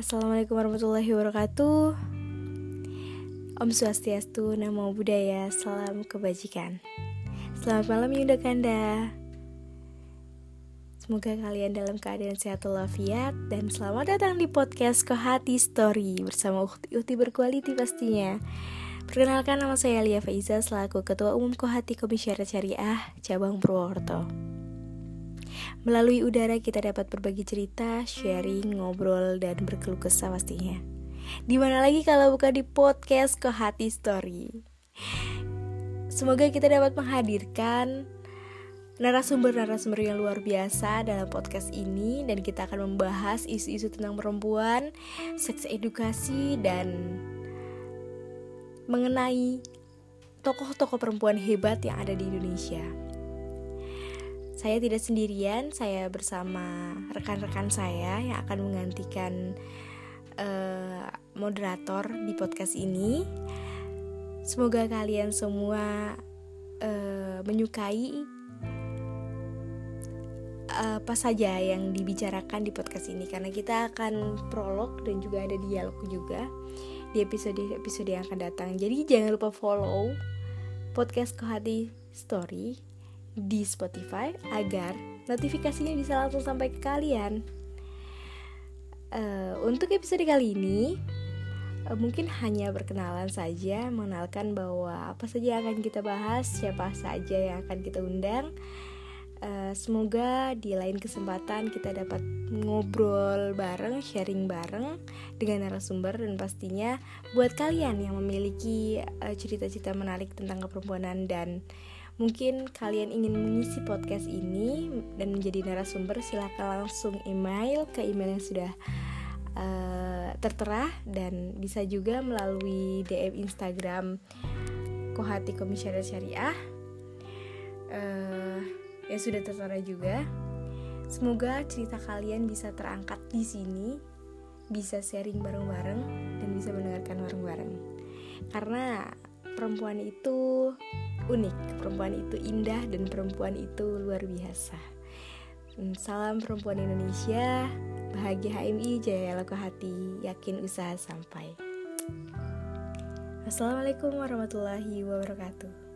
Assalamualaikum warahmatullahi wabarakatuh. Om Swastiastu, Namo Buddhaya, Salam Kebajikan. Selamat malam Yunda Kanda. Semoga kalian dalam keadaan sehat walafiat Dan selamat datang di podcast Kohati Story Bersama Ukti berkualiti pastinya. Perkenalkan nama saya Lia Faiza Selaku Ketua Umum Kohati Komisaris Syariah Cabang Purwokerto Melalui udara kita dapat berbagi cerita, sharing, ngobrol, dan berkeluh kesah pastinya. Di mana lagi kalau bukan di podcast Hati Story. Semoga kita dapat menghadirkan narasumber-narasumber yang luar biasa dalam podcast ini dan kita akan membahas isu-isu tentang perempuan, seks edukasi dan mengenai tokoh-tokoh perempuan hebat yang ada di Indonesia. Saya tidak sendirian, saya bersama rekan-rekan saya yang akan menggantikan uh, moderator di podcast ini. Semoga kalian semua uh, menyukai uh, apa saja yang dibicarakan di podcast ini karena kita akan prolog dan juga ada dialog juga di episode-episode yang akan datang. Jadi jangan lupa follow podcast Kohati Story di Spotify agar notifikasinya bisa langsung sampai ke kalian. Uh, untuk episode kali ini uh, mungkin hanya perkenalan saja, mengenalkan bahwa apa saja akan kita bahas, siapa saja yang akan kita undang. Uh, semoga di lain kesempatan kita dapat ngobrol bareng, sharing bareng dengan narasumber dan pastinya buat kalian yang memiliki cerita-cerita uh, menarik tentang keperempuanan dan Mungkin kalian ingin mengisi podcast ini dan menjadi narasumber, silahkan langsung email ke email yang sudah uh, tertera dan bisa juga melalui DM Instagram Kohati Komisaris Syariah uh, yang sudah tertera juga. Semoga cerita kalian bisa terangkat di sini, bisa sharing bareng-bareng dan bisa mendengarkan bareng-bareng. Karena perempuan itu unik, perempuan itu indah dan perempuan itu luar biasa. Hmm, salam perempuan Indonesia, bahagia HMI, jaya laku hati, yakin usaha sampai. Assalamualaikum warahmatullahi wabarakatuh.